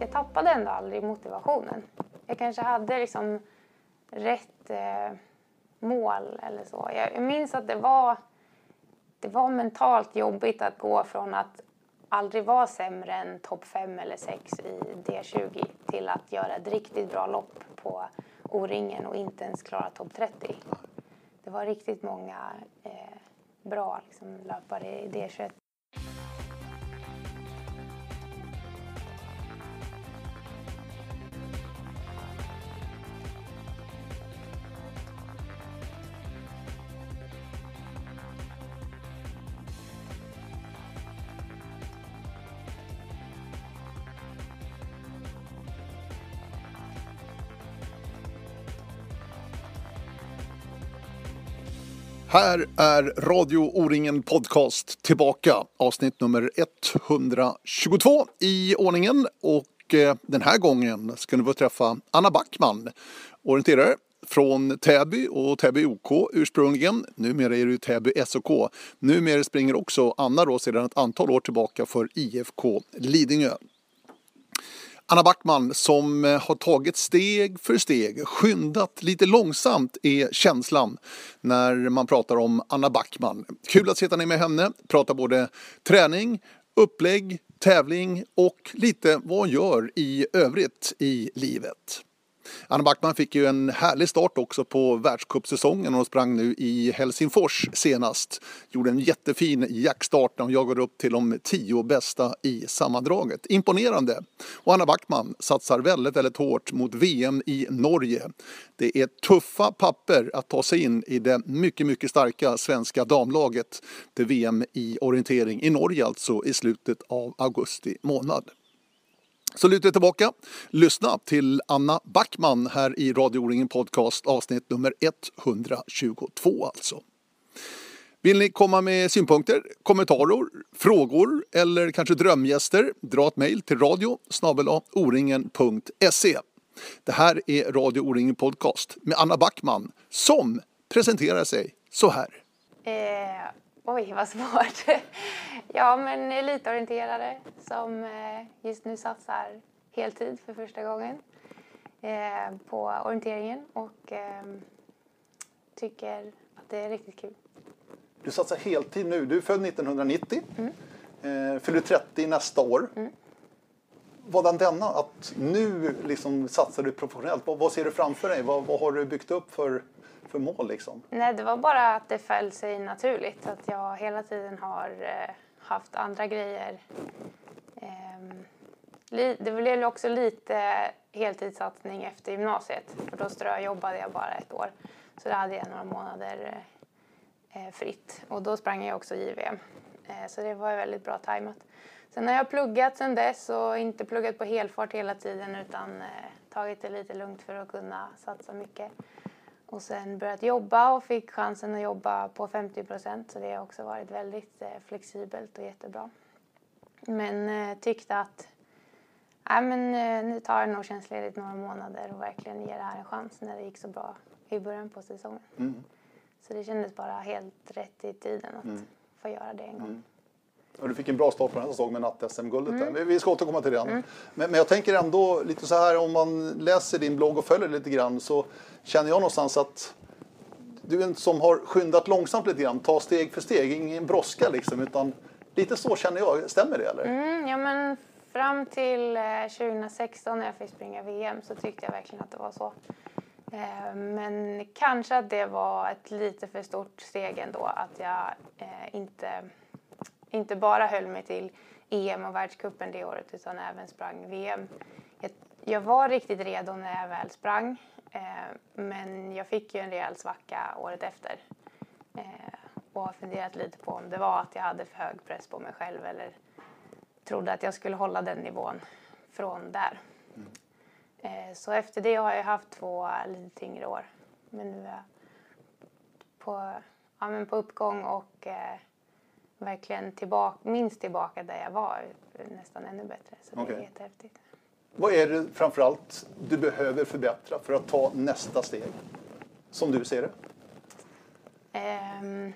jag tappade ändå aldrig motivationen. Jag kanske hade liksom rätt eh, mål eller så. Jag, jag minns att det var, det var mentalt jobbigt att gå från att aldrig vara sämre än topp 5 eller 6 i D20 till att göra ett riktigt bra lopp på O-ringen och inte ens klara topp 30. Det var riktigt många eh, bra liksom, löpare i D21. Här är Radio O-ringen Podcast tillbaka. Avsnitt nummer 122 i ordningen. Och eh, den här gången ska ni få träffa Anna Backman, orienterare från Täby och Täby OK ursprungligen. Numera är det ju Täby SOK. Numera springer också Anna då sedan ett antal år tillbaka för IFK Lidingö. Anna Backman som eh, har tagit steg för steg, skyndat lite långsamt är känslan när man pratar om Anna Backman. Kul att sitta ner med henne, prata både träning, upplägg, tävling och lite vad hon gör i övrigt i livet. Anna Backman fick ju en härlig start också på världscupsäsongen. Hon sprang nu i Helsingfors senast. Gjorde en jättefin jackstart när hon jagade upp till de tio bästa i sammandraget. Imponerande! Och Anna Backman satsar väldigt, väldigt hårt mot VM i Norge. Det är tuffa papper att ta sig in i det mycket, mycket starka svenska damlaget till VM i orientering i Norge alltså i slutet av augusti månad. Så luta er tillbaka, lyssna till Anna Backman här i Radio O-ringen Podcast avsnitt nummer 122 alltså. Vill ni komma med synpunkter, kommentarer, frågor eller kanske drömgäster? Dra ett mejl till radio oringen.se. Det här är Radio O-ringen Podcast med Anna Backman som presenterar sig så här. Eh, oj, vad svårt. ja, men elitorienterare som eh, just nu satsar heltid för första gången eh, på orienteringen och eh, tycker att det är riktigt kul. Du satsar heltid nu. Du är född 1990. Mm. Eh, fyller 30 nästa år. Mm. Vadan denna att nu liksom satsar du professionellt? Vad, vad ser du framför dig? Vad, vad har du byggt upp för för mål liksom? Nej, det var bara att det föll sig naturligt. Att jag hela tiden har eh, haft andra grejer. Ehm, det blev också lite heltidssatsning efter gymnasiet. För då ströjobbade jag bara ett år. Så då hade jag några månader eh, eh, fritt. Och då sprang jag också JVM. Så det var väldigt bra tajmat. Sen har jag pluggat sen dess och inte pluggat på helfart hela tiden utan eh, tagit det lite lugnt för att kunna satsa mycket. Och sen börjat jobba och fick chansen att jobba på 50 procent så det har också varit väldigt eh, flexibelt och jättebra. Men eh, tyckte att nej, men, eh, nu tar jag nog tjänstledigt några månader och verkligen ger det här en chans när det gick så bra i början på säsongen. Mm. Så det kändes bara helt rätt i tiden att mm. få göra det en gång. Mm. Du fick en bra start på den här säsongen med natt-SM-guldet. Mm. Vi ska återkomma till det. Mm. Men, men, jag tänker ändå lite så här om man läser din blogg och följer lite grann så känner jag någonstans att du är en som har skyndat långsamt lite grann, ta steg för steg, ingen brådska liksom utan lite så känner jag. Stämmer det eller? Mm, ja men fram till 2016 eh, när jag fick springa VM så tyckte jag verkligen att det var så. Eh, men kanske att det var ett lite för stort steg ändå att jag eh, inte inte bara höll mig till EM och världskuppen det året utan även sprang VM. Jag, jag var riktigt redo när jag väl sprang eh, men jag fick ju en rejäl svacka året efter eh, och har funderat lite på om det var att jag hade för hög press på mig själv eller trodde att jag skulle hålla den nivån från där. Mm. Eh, så efter det har jag haft två lite tyngre år men nu är jag på, ja, men på uppgång och eh, verkligen tillbaka, minst tillbaka där jag var, nästan ännu bättre. Så okay. det är jättehäftigt. Vad är det framförallt du behöver förbättra för att ta nästa steg? Som du ser det? Um,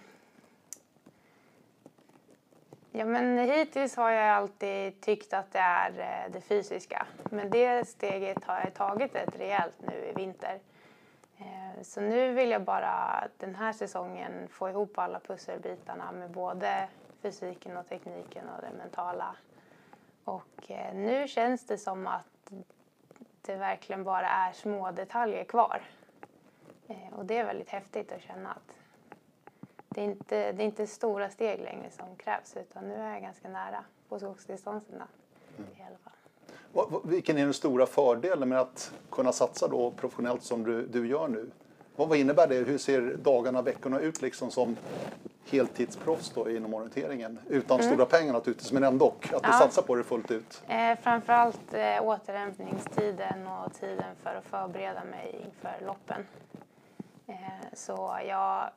Ja, men hittills har jag alltid tyckt att det är eh, det fysiska. Men det steget har jag tagit ett rejält nu i vinter. Eh, så nu vill jag bara den här säsongen få ihop alla pusselbitarna med både fysiken och tekniken och det mentala. Och eh, nu känns det som att det verkligen bara är små detaljer kvar. Och det är väldigt häftigt att känna att det är, inte, det är inte stora steg längre som krävs utan nu är jag ganska nära på skogsdistanserna mm. i alla fall. Vilken är den stora fördelen med att kunna satsa då professionellt som du, du gör nu? Vad, vad innebär det? Hur ser dagarna, veckorna ut liksom som heltidsproffs då inom orienteringen? Utan mm. stora pengar naturligtvis, men ändå att ja. du satsar på det fullt ut? Eh, framförallt eh, återhämtningstiden och tiden för att förbereda mig inför loppen. Eh, så jag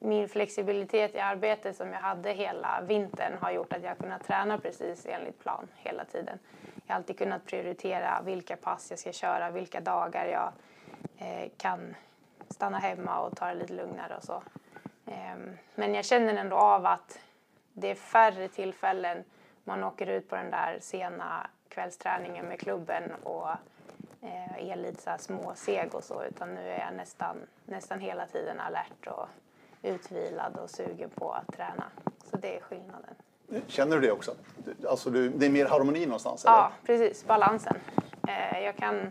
min flexibilitet i arbetet som jag hade hela vintern har gjort att jag kunnat träna precis enligt plan hela tiden. Jag har alltid kunnat prioritera vilka pass jag ska köra, vilka dagar jag eh, kan stanna hemma och ta det lite lugnare och så. Eh, men jag känner ändå av att det är färre tillfällen man åker ut på den där sena kvällsträningen med klubben och eh, är lite så småseg och så utan nu är jag nästan, nästan hela tiden alert och utvilad och sugen på att träna. Så det är skillnaden. Känner du det också? Alltså du, det är mer harmoni någonstans? Eller? Ja, precis. Balansen. Eh, jag kan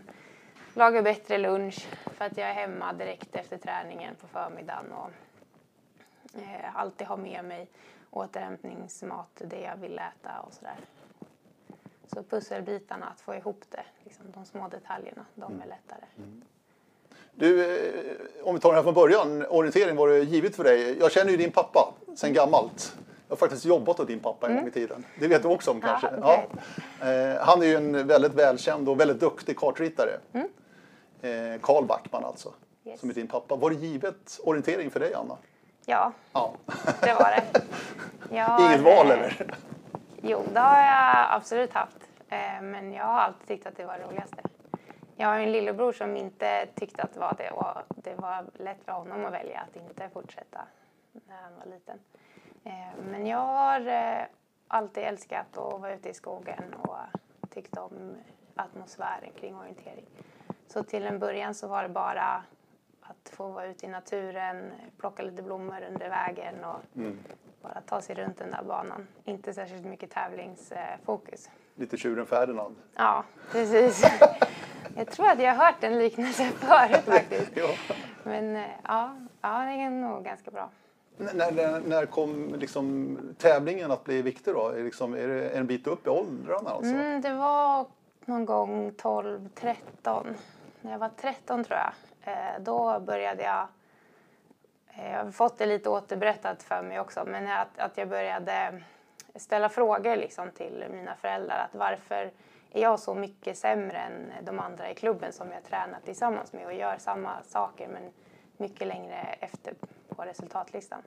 laga bättre lunch för att jag är hemma direkt efter träningen på förmiddagen och eh, alltid ha med mig återhämtningsmat, det jag vill äta och sådär. Så pusselbitarna, att få ihop det, liksom, de små detaljerna, de är mm. lättare. Mm. Du, eh, om vi tar det här från början, orientering var det givet för dig. Jag känner ju din pappa sedan mm. gammalt. Jag har faktiskt jobbat åt din pappa en gång i tiden. Det vet du också om kanske? Ja, okay. ja. Eh, han är ju en väldigt välkänd och väldigt duktig kartritare. Mm. Eh, Karl Backman alltså, yes. som är din pappa. Var det givet orientering för dig Anna? Ja, ja. det var det. Har, Inget val eller? Jo, det har jag absolut haft. Men jag har alltid tyckt att det var det roligaste. Jag har en lillebror som inte tyckte att det var det och det var lätt för honom att välja att inte fortsätta när han var liten. Eh, men jag har eh, alltid älskat att vara ute i skogen och tyckt om atmosfären kring orientering. Så till en början så var det bara att få vara ute i naturen, plocka lite blommor under vägen och mm. bara ta sig runt den där banan. Inte särskilt mycket tävlingsfokus. Lite tjuren Ferdinand. Ja, precis. Jag tror att jag har hört en liknelse förut faktiskt. ja. Men eh, ja, ja, det är nog ganska bra. När, när, när kom liksom tävlingen att bli viktig då? Är, liksom, är det en bit upp i åldrarna? Alltså? Mm, det var någon gång 12, 13. När jag var 13 tror jag. Eh, då började jag eh, jag har fått det lite återberättat för mig också, men att, att jag började ställa frågor liksom till mina föräldrar. Att varför är jag så mycket sämre än de andra i klubben som jag tränar tillsammans med och gör samma saker men mycket längre efter på resultatlistan.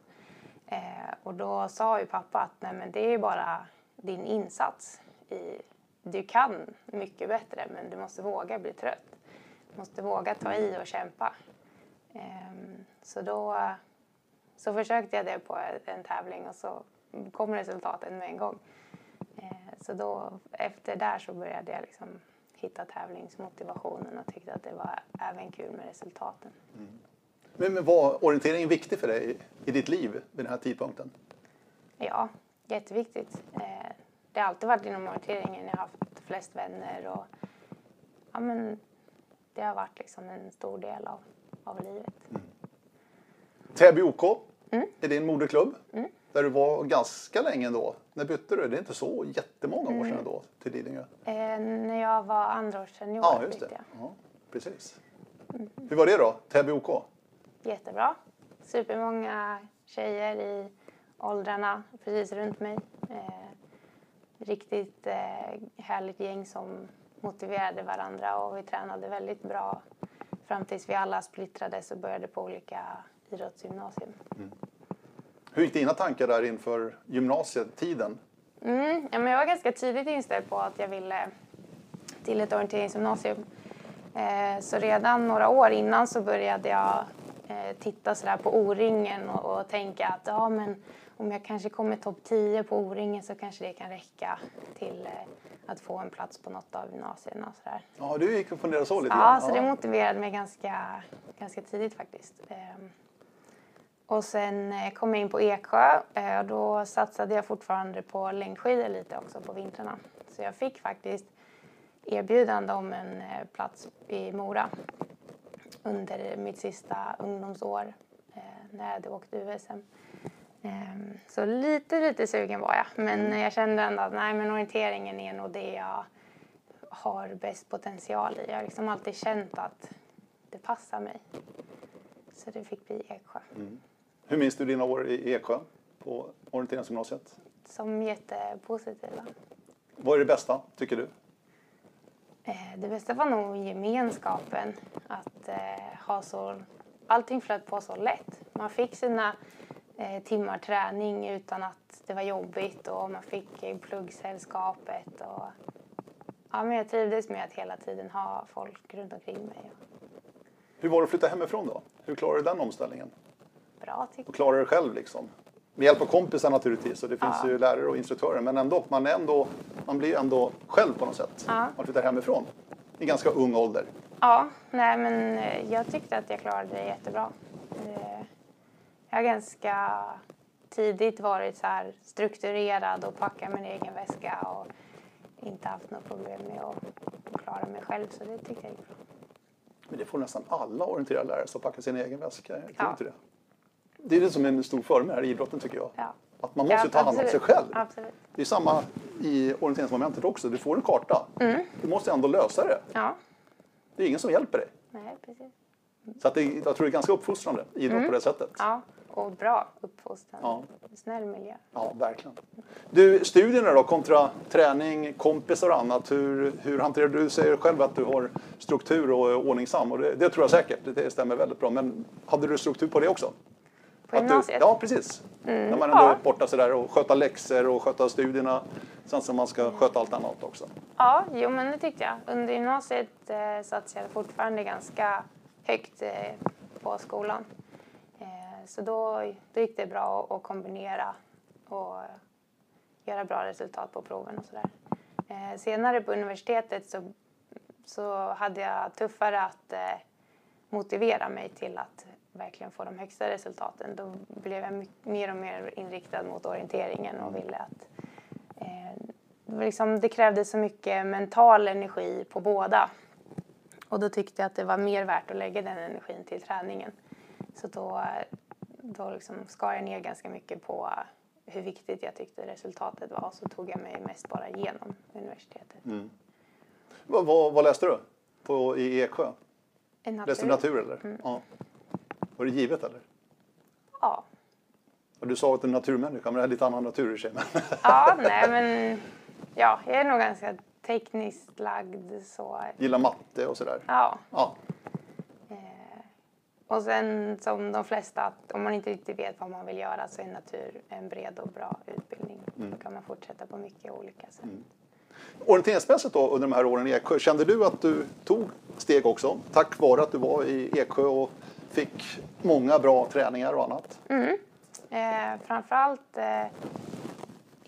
Eh, och då sa ju pappa att nej men det är bara din insats. I, du kan mycket bättre men du måste våga bli trött. Du måste våga ta i och kämpa. Eh, så då så försökte jag det på en tävling och så kom resultaten med en gång. Så då, efter där så började jag liksom hitta tävlingsmotivationen och tyckte att det var även kul med resultaten. Mm. Men, men var orienteringen viktig för dig i ditt liv vid den här tidpunkten? Ja, jätteviktigt. Det har alltid varit inom orienteringen jag har haft flest vänner och ja, men det har varit liksom en stor del av, av livet. Mm. Täby OK mm. är din moderklubb. Mm där du var ganska länge då. När bytte du? Det är inte så jättemånga år sedan mm. då till Lidingö. Eh, när jag var andraårssenior ja, just det. Ja, precis. Mm. Hur var det då, Täby OK? Jättebra. Supermånga tjejer i åldrarna precis runt mig. Eh, riktigt eh, härligt gäng som motiverade varandra och vi tränade väldigt bra fram tills vi alla splittrades och började på olika idrottsgymnasium. Mm. Hur gick dina tankar där inför gymnasietiden? Mm, ja, men jag var ganska tidigt inställd på att jag ville till ett orienteringsgymnasium. Eh, så redan några år innan så började jag titta sådär på O-ringen och, och tänka att ja, men om jag kanske kommer topp 10 på O-ringen så kanske det kan räcka till eh, att få en plats på något av gymnasierna sådär. Ja, du gick och funderade så lite Ja, så det motiverade mig ganska, ganska tidigt faktiskt. Ehm, Och sen eh, kom jag in på Eksjö eh, och då satsade jag fortfarande på längdskidor lite också på vintrarna. Så jag fick faktiskt erbjudande om en eh, plats i Mora under mitt sista ungdomsår eh, när jag hade åkt USM. Ehm, Så lite, lite sugen var jag. Men jag kände ändå att nej, men orienteringen är nog det jag har bäst potential i. Jag har liksom alltid känt att det passar mig. Så det fick bli Eksjö. Hur minns du dina år i Eksjö på orienteringsgymnasiet? Som jättepositiva. Vad är det bästa, tycker du? Eh, Det bästa var nog gemenskapen. Att eh, ha så... Allting flöt på så lätt. Man fick sina eh, timmar träning utan att det var jobbigt och man fick eh, pluggsällskapet. Och, ja, men jag trivdes med att hela tiden ha folk runt omkring mig. Hur var det att flytta hemifrån då? Hur klarade du den omställningen? Bra tycker Och klarade du själv liksom? Med hjälp av kompisar naturligtvis och det finns Ja. ju lärare och instruktörer men ändå, man, är ändå, man blir ändå själv på något sätt. Ja. Man flyttar hemifrån i ganska ung ålder. Ja, nej men eh, jag tyckte att jag klarade det jättebra. Eh, Jag har ganska tidigt varit så här strukturerad och packat min egen väska och inte haft något problem med att klara mig själv så det tyckte jag gick bra. Men det får nästan alla orienterade lärare som packar sin egen väska. Jag tror Ja. inte det. Det är det som är en stor med här i idrotten tycker jag. Ja. Att man måste Ja, ta hand om sig själv. Absolut. Det är samma i orienteringsmomentet också. Du får en karta. Du måste ändå lösa det. Ja, Det är ingen som hjälper dig. nej precis. Så att det, jag tror det är ganska uppfostrande, idrott på det sättet. Ja, och bra uppfostran. Ja. Snäll miljö. Ja, verkligen. Du, studierna då kontra träning, kompisar och annat. Hur, hur hanterar du? Du säger själv att du har struktur och är ordningsam och det, det tror jag säkert. Det stämmer väldigt bra. Men hade du struktur på det också? På du, gymnasiet? Mm, ja, precis. När man ändå ja. är borta sådär och sköta läxor och sköta studierna. Sen som man ska sköta allt annat också. Ja, jo men det tyckte jag. Under gymnasiet eh, satsade jag fortfarande ganska högt eh, på skolan. Eh, så då, då gick det bra att, att kombinera och göra bra resultat på proven och sådär. Eh, senare på universitetet så, så hade jag tuffare att eh, motivera mig till att verkligen få de högsta resultaten. Då blev jag mer och mer inriktad mot orienteringen och ville att eh, liksom, det krävdes så mycket mental energi på båda. Och då tyckte jag att det var mer värt att lägga den energin till träningen. Så då, då liksom skar jag ner ganska mycket på hur viktigt jag tyckte resultatet var. Så tog jag mig mest bara igenom universitetet. Vad, vad, vad läste du på, i Eksjö? En Läste du natur eller? Ja. Var det givet eller? Ja. Och du sa att du är naturmänniska, men det är lite annan natur i sig. Ja, nej men ja, jag är nog ganska tekniskt lagd så. gillar matte och sådär. Ja, Ja. Och sen som de flesta, att om man inte riktigt vet vad man vill göra så är natur en bred och bra utbildning. Då kan man fortsätta på mycket olika sätt. Orienteringsmässigt då under de här åren i Eksjö, kände du att du tog steg också tack vare att du var i Eksjö och fick många bra träningar och annat? Eh, framförallt eh,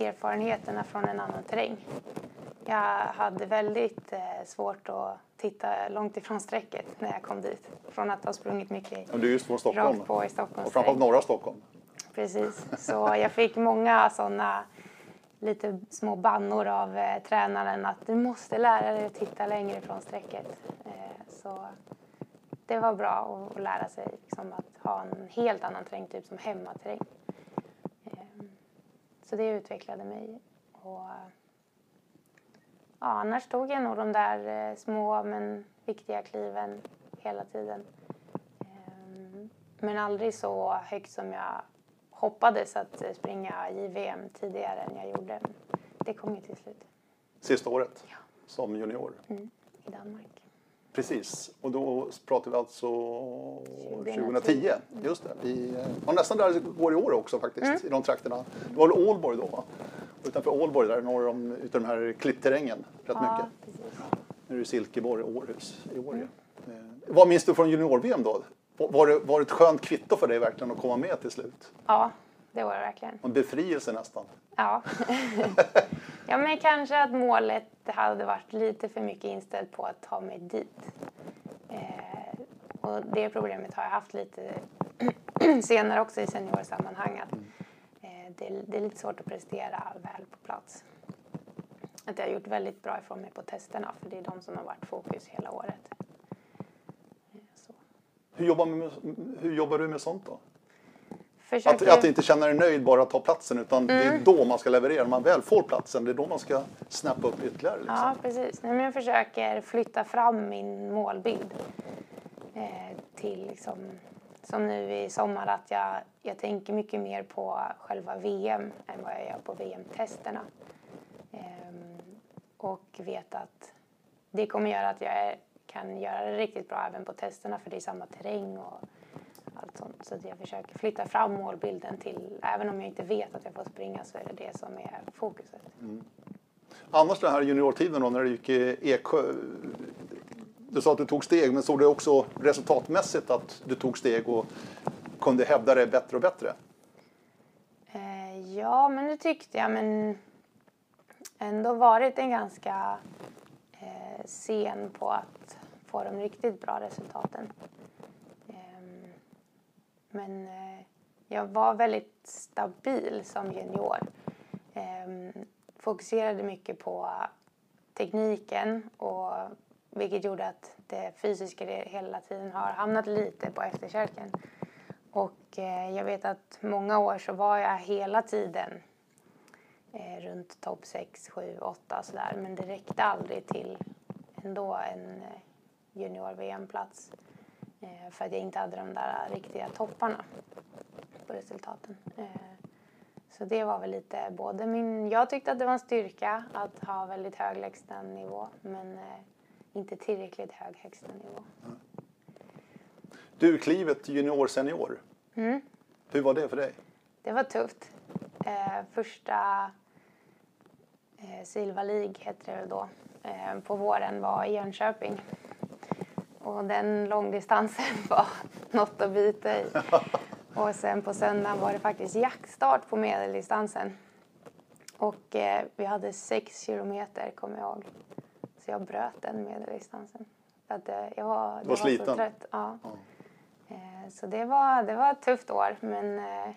erfarenheterna från en annan terräng. Jag hade väldigt eh, svårt att titta långt ifrån strecket när jag kom dit. Från att ha sprungit mycket Ja, Du är just från Stockholm rakt på i Stockholms och framförallt norra Stockholm. Precis, så jag fick många sådana lite små bannor av eh, tränaren att du måste lära dig att titta längre från strecket. Eh, så det var bra att, lära sig liksom, att ha en helt annan terrängtyp som hemmaterräng. Eh, så det utvecklade mig. Och, ja, annars tog jag nog de där eh, små men viktiga kliven hela tiden. Ehm, Men aldrig så högt som jag hoppades att springa JVM tidigare än jag gjorde. Det kom ju till slut Sista året Ja. som junior. i Danmark. Precis, och då pratar vi alltså 2010. 2010. Just det. Vi, ja, nästan där det går i år också faktiskt, i de trakterna. Det var väl Ålborg då va? Utanför Ålborg där norr om utav den här klippterrängen rätt Ja, mycket. precis. Nu är det Silkeborg och Århus i år ju. Eh, Vad minns du från junior-VM då? Var det, var det ett skönt kvitto för dig verkligen att komma med till slut? Ja, det var det verkligen. En befrielse nästan. Ja. ja, men kanske att målet hade varit lite för mycket inställt på att ta mig dit. Eh, och det problemet har jag haft lite senare också i seniorsammanhang. Att, eh, det, är, det är lite svårt att prestera väl på plats. Att jag har gjort väldigt bra ifrån mig på testerna för det är de som har varit fokus hela året. Eh, Hur jobbar, med, hur jobbar du med sånt då? Att, Försöker... att inte känna dig nöjd bara att ta platsen utan det är då man ska leverera. När man väl får platsen, det är då man ska snappa upp ytterligare. Liksom. Ja, precis. Nej, men jag försöker flytta fram min målbild eh, till liksom, som nu i sommar att jag, jag tänker mycket mer på själva VM än vad jag gör på VM-testerna. Ehm, och vet att det kommer göra att jag är, kan göra det riktigt bra även på testerna för det är samma terräng och allt sånt. Så jag försöker flytta fram målbilden till, även om jag inte vet att jag får springa så är det det som är fokuset. Annars den här juniortiden då när du gick i Eksjö. Du sa att du tog steg, men såg du också resultatmässigt att du tog steg och kunde hävda dig bättre och bättre? Eh, ja, men det tyckte jag. Men ändå varit en ganska eh, sen på att få de riktigt bra resultaten. Men eh, jag var väldigt stabil som junior. Eh, fokuserade mycket på tekniken och vilket gjorde att det fysiska hela tiden har hamnat lite på efterkälken. Och eh, jag vet att många år så var jag hela tiden eh, runt topp 6, 7, 8 sådär. Men det räckte aldrig till ändå en eh, junior-VM-plats. Eh, för att jag inte hade de där riktiga topparna på resultaten. Eh, så det var väl lite både min... Jag tyckte att det var en styrka att ha väldigt hög lägsta nivå men eh, inte tillräckligt hög högsta nivå. Du, klivet junior-senior. Mm. Hur var det för dig? Det var tufft. Första eh, Silva League hette det väl då. På våren var i Jönköping. Och den långdistansen var något att bita i. Och sen på söndagen var det faktiskt jaktstart på medeldistansen. Och eh, vi hade sex kilometer kommer jag ihåg. Så jag bröt den medeldistansen. Att, eh, jag var, jag var sliten? så trött. Ja. Ja. Eh, Så det var, det var ett tufft år men eh,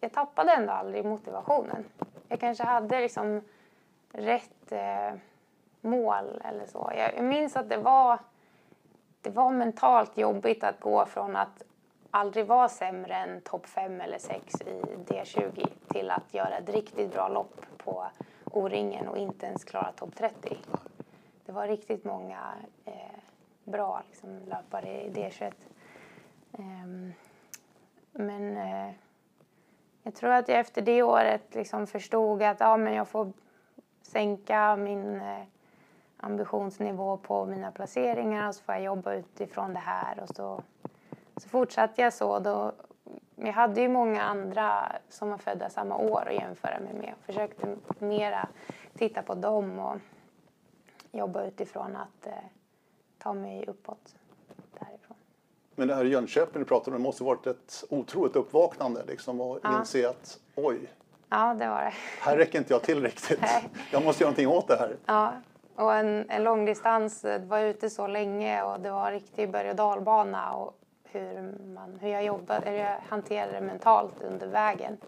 jag tappade ändå aldrig motivationen. Jag kanske hade liksom rätt eh, mål eller så. Jag minns att det var, det var mentalt jobbigt att gå från att aldrig vara sämre än topp 5 eller 6 i D20 till att göra ett riktigt bra lopp på O-ringen och inte ens klara topp 30. Det var riktigt många eh, bra liksom, löpare i D21. Ehm, men eh, jag tror att jag efter det året liksom förstod att ja, men jag får sänka min eh, ambitionsnivå på mina placeringar och så får jag jobba utifrån det här. Och så, så fortsatte jag så. Då, jag hade ju många andra som var födda samma år att jämföra mig med. Jag försökte mera titta på dem och jobba utifrån att eh, ta mig uppåt därifrån. Men det här i Jönköping du pratade om, det måste varit ett otroligt uppvaknande liksom och Ja. inse att oj, Ja, det var det. här räcker inte jag till riktigt. Nej. Jag måste göra någonting åt det här. Ja, och en, en långdistans, eh, var ute så länge och det var riktig berg och dalbana och hur, man, hur jag jobbade, hur jag hanterade det mentalt under vägen.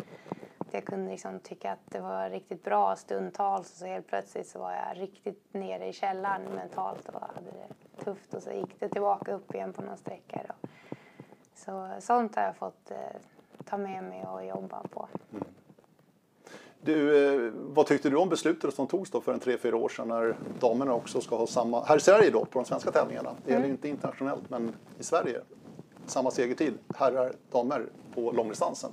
Att Jag kunde liksom tycka att det var riktigt bra stundtals och så helt plötsligt så var jag riktigt nere i källaren mentalt och hade det tufft och så gick det tillbaka upp igen på någon sträcka. Så sånt har jag fått eh, ta med mig och jobba på. Mm. Du, eh, vad tyckte du om beslutet som togs då för en tre, fyra år sedan när damerna också ska ha samma, här i Sverige då på de svenska tävlingarna, det gäller ju inte internationellt men i Sverige, samma segertid, herrar, damer på långdistansen.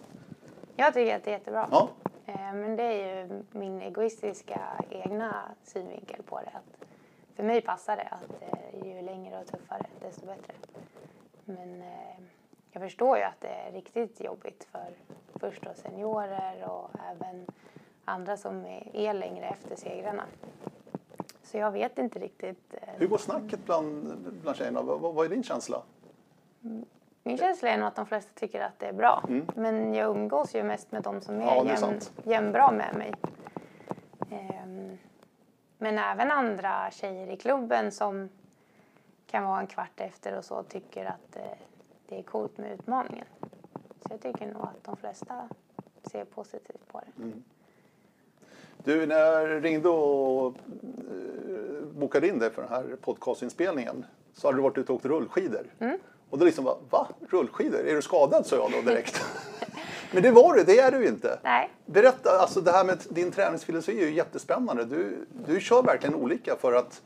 Jag tycker att det är jättebra. Ja, Eh, Men det är ju min egoistiska egna synvinkel på det. Att för mig passar det att eh, ju längre och tuffare desto bättre. Men jag förstår ju att det är riktigt jobbigt för först då seniorer och även andra som är, längre efter segrarna. Så jag vet inte riktigt. eh, hur går snacket bland, bland tjejerna? Vad, vad är din känsla? Min känsla är nog att de flesta tycker att det är bra. Men jag umgås ju mest med de som är, Mm. Ja, är sant. jämnbra med mig. Ehm, men även andra tjejer i klubben som kan vara en kvart efter och så tycker att eh, det är coolt med utmaningen. Så jag tycker nog att de flesta ser positivt på det. Mm. Du, när jag ringde och eh, bokade in dig för den här podcastinspelningen så hade du varit ute och åkt rullskidor. Mm. Och då liksom bara, va? Rullskidor? Är du skadad? sa jag då direkt. Men det var du, det är du inte. Nej, Berätta, alltså det här med din träningsfilosofi är ju jättespännande. Du, du kör verkligen olika för att,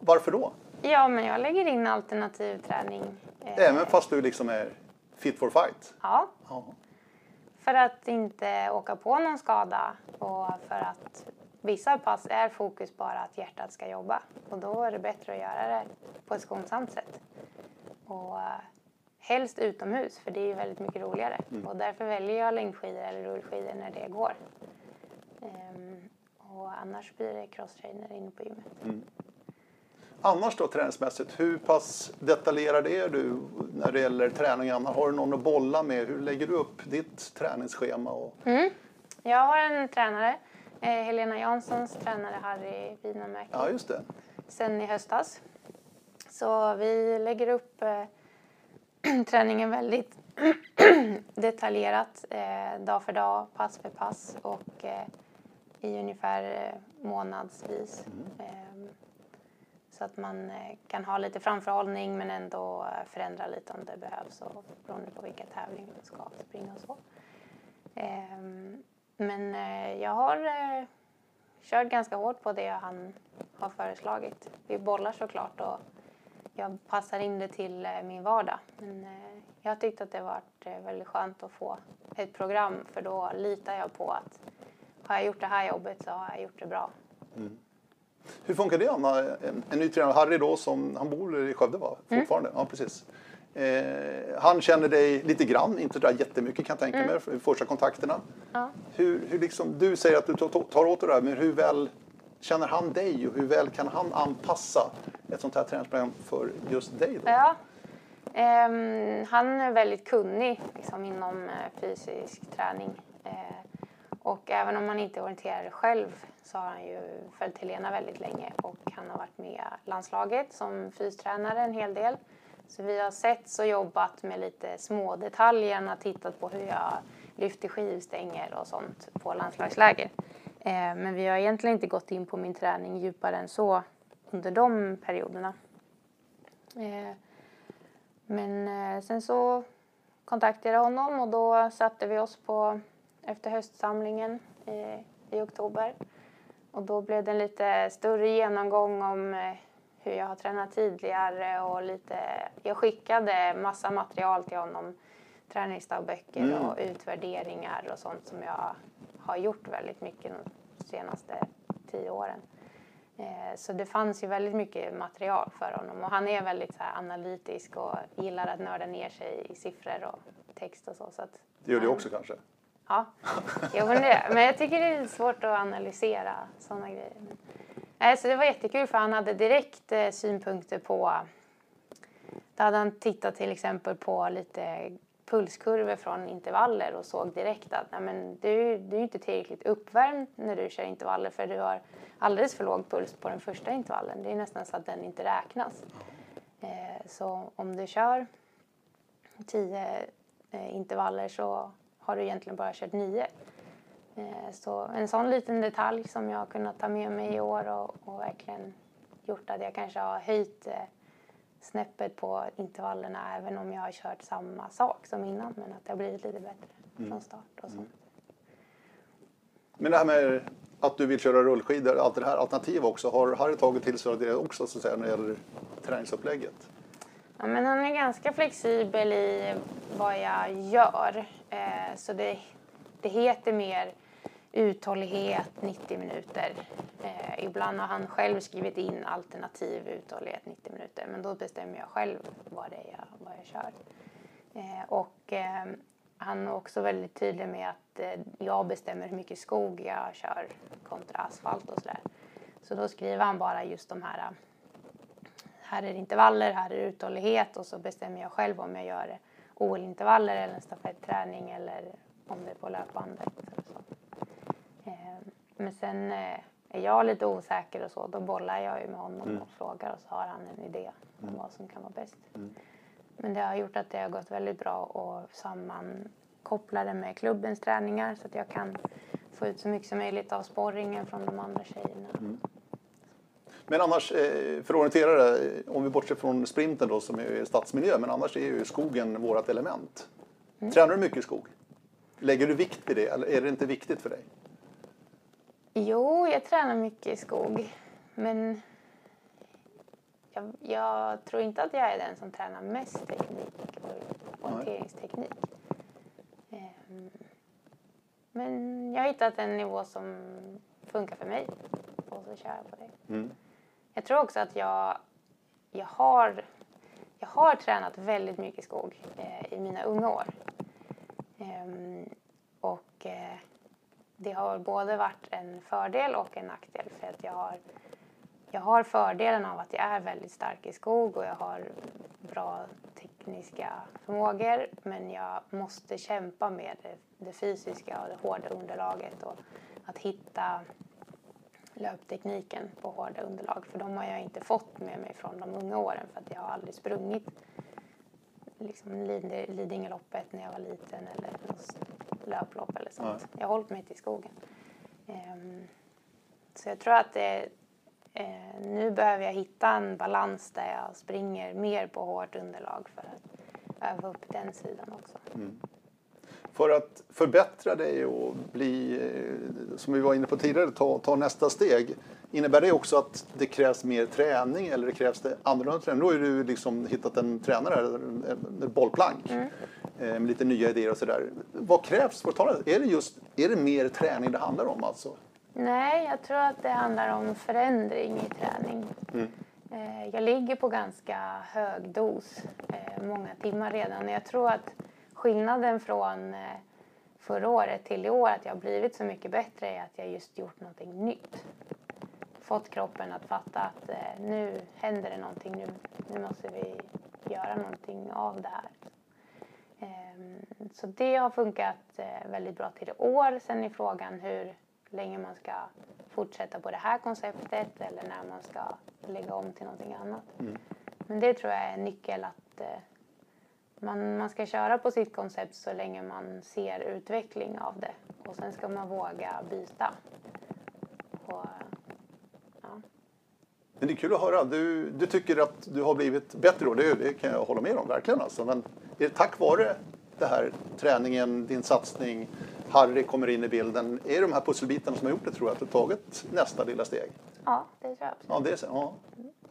varför då? ja men jag lägger in alternativ träning. eh, Även fast du liksom är fit for fight. Ja, Ja. För att inte åka på någon skada och för att vissa pass är fokus bara att hjärtat ska jobba och då är det bättre att göra det på ett skonsamt sätt. Och eh, helst utomhus för det är ju väldigt mycket roligare och därför väljer jag längdskidor eller rullskidor när det går. Ehm, och annars blir det crosstrainer inne på gymmet. Annars då träningsmässigt, hur pass detaljerad är du när det gäller träning? Anna? Har du någon att bolla med? Hur lägger du upp ditt träningsschema? Och... Jag har en tränare, eh, Helena Janssons tränare Harry Winamäki. Ja, just det. sen i höstas. Så vi lägger upp eh, träningen väldigt detaljerat eh, dag för dag, pass för pass och eh, i ungefär eh, månadsvis. Eh, så att man eh, kan ha lite framförhållning men ändå eh, förändra lite om det behövs och beroende på vilka tävlingar man ska springa och så. Ehm, men eh, jag har kört ganska hårt på det han har föreslagit. Vi bollar såklart och jag passar in det till min vardag. Men jag tyckte att det varit väldigt skönt att få ett program för då litar jag på att har jag gjort det här jobbet så har jag gjort det bra. Mm. Hur funkar det Anna? En, en ny tränare, Harry då, som, han bor i Skövde va? Fortfarande? Ja, precis. Eh, han känner dig lite grann, inte där jättemycket kan jag tänka mig, för första kontakterna. Ja. Hur, hur liksom, du säger att du tar, åt dig det här, men hur väl känner han dig och hur väl kan han anpassa ett sånt här träningsprogram för just dig? Då? Ja. Ehm, han är väldigt kunnig liksom, inom eh, fysisk träning. Eh, och även om han inte orienterade själv så har han ju följt Helena väldigt länge och han har varit med landslaget som fystränare en hel del. Så vi har sett och jobbat med lite små detaljer. Han har tittat på hur jag lyfter skivstänger och sånt på landslagsläger. Eh, men vi har egentligen inte gått in på min träning djupare än så under de perioderna. Eh, men eh, sen så kontaktade jag honom och då satte vi oss på efter höstsamlingen eh, i oktober. Och då blev det en lite större genomgång om eh, hur jag har tränat tidigare och lite, jag skickade massa material till honom. Träningsdagböcker Mm. och utvärderingar och sånt som jag har gjort väldigt mycket de senaste tio åren. Eh, Så det fanns ju väldigt mycket material för honom och han är väldigt så analytisk och gillar att nörda ner sig i siffror och text och så. så att, Det gör du också kanske? Ja, jo, men, det, men jag tycker det är svårt att analysera sådana grejer. Nej, så det var jättekul för han hade direkt eh, synpunkter på... Då hade han tittat till exempel på lite pulskurvor från intervaller och såg direkt att nej, men du, du är inte tillräckligt uppvärmd när du kör intervaller för du har alldeles för låg puls på den första intervallen. Det är nästan så att den inte räknas. Eh, så om du kör tio eh, intervaller så har du egentligen bara kört nio. Eh, så en sån liten detalj som jag har kunnat ta med mig i år och, och verkligen gjort att jag kanske har höjt eh, snäppet på intervallerna även om jag har kört samma sak som innan men att det har blivit lite bättre från start och så. Men det här med att du vill köra rullskidor, allt det här alternativ också, har Harry tagit till sig av det också så att säga, när det gäller träningsupplägget? Ja, men han är ganska flexibel i vad jag gör. Eh, så det, det heter mer uthållighet 90 minuter. Eh, ibland har han själv skrivit in alternativ uthållighet 90 minuter. Men då bestämmer jag själv vad det är jag, vad jag kör. Eh, och eh, han är också väldigt tydlig med att eh, jag bestämmer hur mycket skog jag kör kontra asfalt och sådär. Så då skriver han bara just de här eh, här är intervaller, här är uthållighet och så bestämmer jag själv om jag gör det OL-intervaller eller en stafetträning eller om det är på löpbandet. Eller så. Eh, men sen eh, är jag lite osäker och så, då bollar jag ju med honom Mm. och frågar och så har han en idé om vad som kan vara bäst. Mm. Men det har gjort att det har gått väldigt bra att sammankoppla det med klubbens träningar så att jag kan få ut så mycket som möjligt av sporringen från de andra tjejerna. Men annars, eh, för att orientera dig, om vi bortser från sprinten då som är stadsmiljö, men annars är ju skogen vårt element. Mm. Tränar du mycket skog? Lägger du vikt vid det eller är det inte viktigt för dig? Jo, jag tränar mycket i skog. Men jag, jag tror inte att jag är den som tränar mest teknik och orienteringsteknik. Ehm, Men jag har hittat en nivå som funkar för mig och så kör jag på det. Mm. Jag tror också att jag, jag, har, jag har tränat väldigt mycket skog eh, i mina unga år. Ehm, och eh, det har både varit en fördel och en nackdel för att jag har, jag har fördelen av att jag är väldigt stark i skog och jag har bra tekniska förmågor men jag måste kämpa med det, det fysiska och det hårda underlaget och att hitta löptekniken på hårda underlag för de har jag inte fått med mig från de unga åren för att jag har aldrig sprungit liksom Lid- Lidingöloppet när jag var liten eller löplopp eller sånt. Nej. Jag har hållit mig till skogen. Ehm, så jag tror att det, eh, nu behöver jag hitta en balans där jag springer mer på hårt underlag för att öva upp den sidan också. För att förbättra dig och bli, eh, som vi var inne på tidigare, ta, ta nästa steg. Innebär det också att det krävs mer träning eller det krävs det annorlunda träning? Då har du liksom hittat en tränare, en, bollplank Mm. eh, med lite nya idéer och sådär. Vad krävs för att ta det? Är det, just, är det mer träning det handlar om alltså? Nej, jag tror att det handlar om förändring i träning. Eh, Jag ligger på ganska hög dos många timmar redan. Jag tror att skillnaden från eh, förra året till i år, att jag har blivit så mycket bättre, är att jag just gjort någonting nytt. Fått kroppen att fatta att eh, nu händer det någonting, nu, nu måste vi göra någonting av det här. Ehm, Så det har funkat eh, väldigt bra till i år. Sen är frågan hur länge man ska fortsätta på det här konceptet eller när man ska lägga om till någonting annat. Men det tror jag är en nyckel att man, man ska köra på sitt koncept så länge man ser utveckling av det. Och sen ska man våga byta. Och, ja. Men det är kul att höra. Du, du tycker att du har blivit bättre då. Det, det kan jag hålla med om verkligen. Alltså. Men är det tack vare det här träningen, din satsning, Harry kommer in i bilden. Är det de här pusselbitarna som har gjort det tror jag att du tagit nästa lilla steg? ja, det tror jag också. Ja, det är, ja.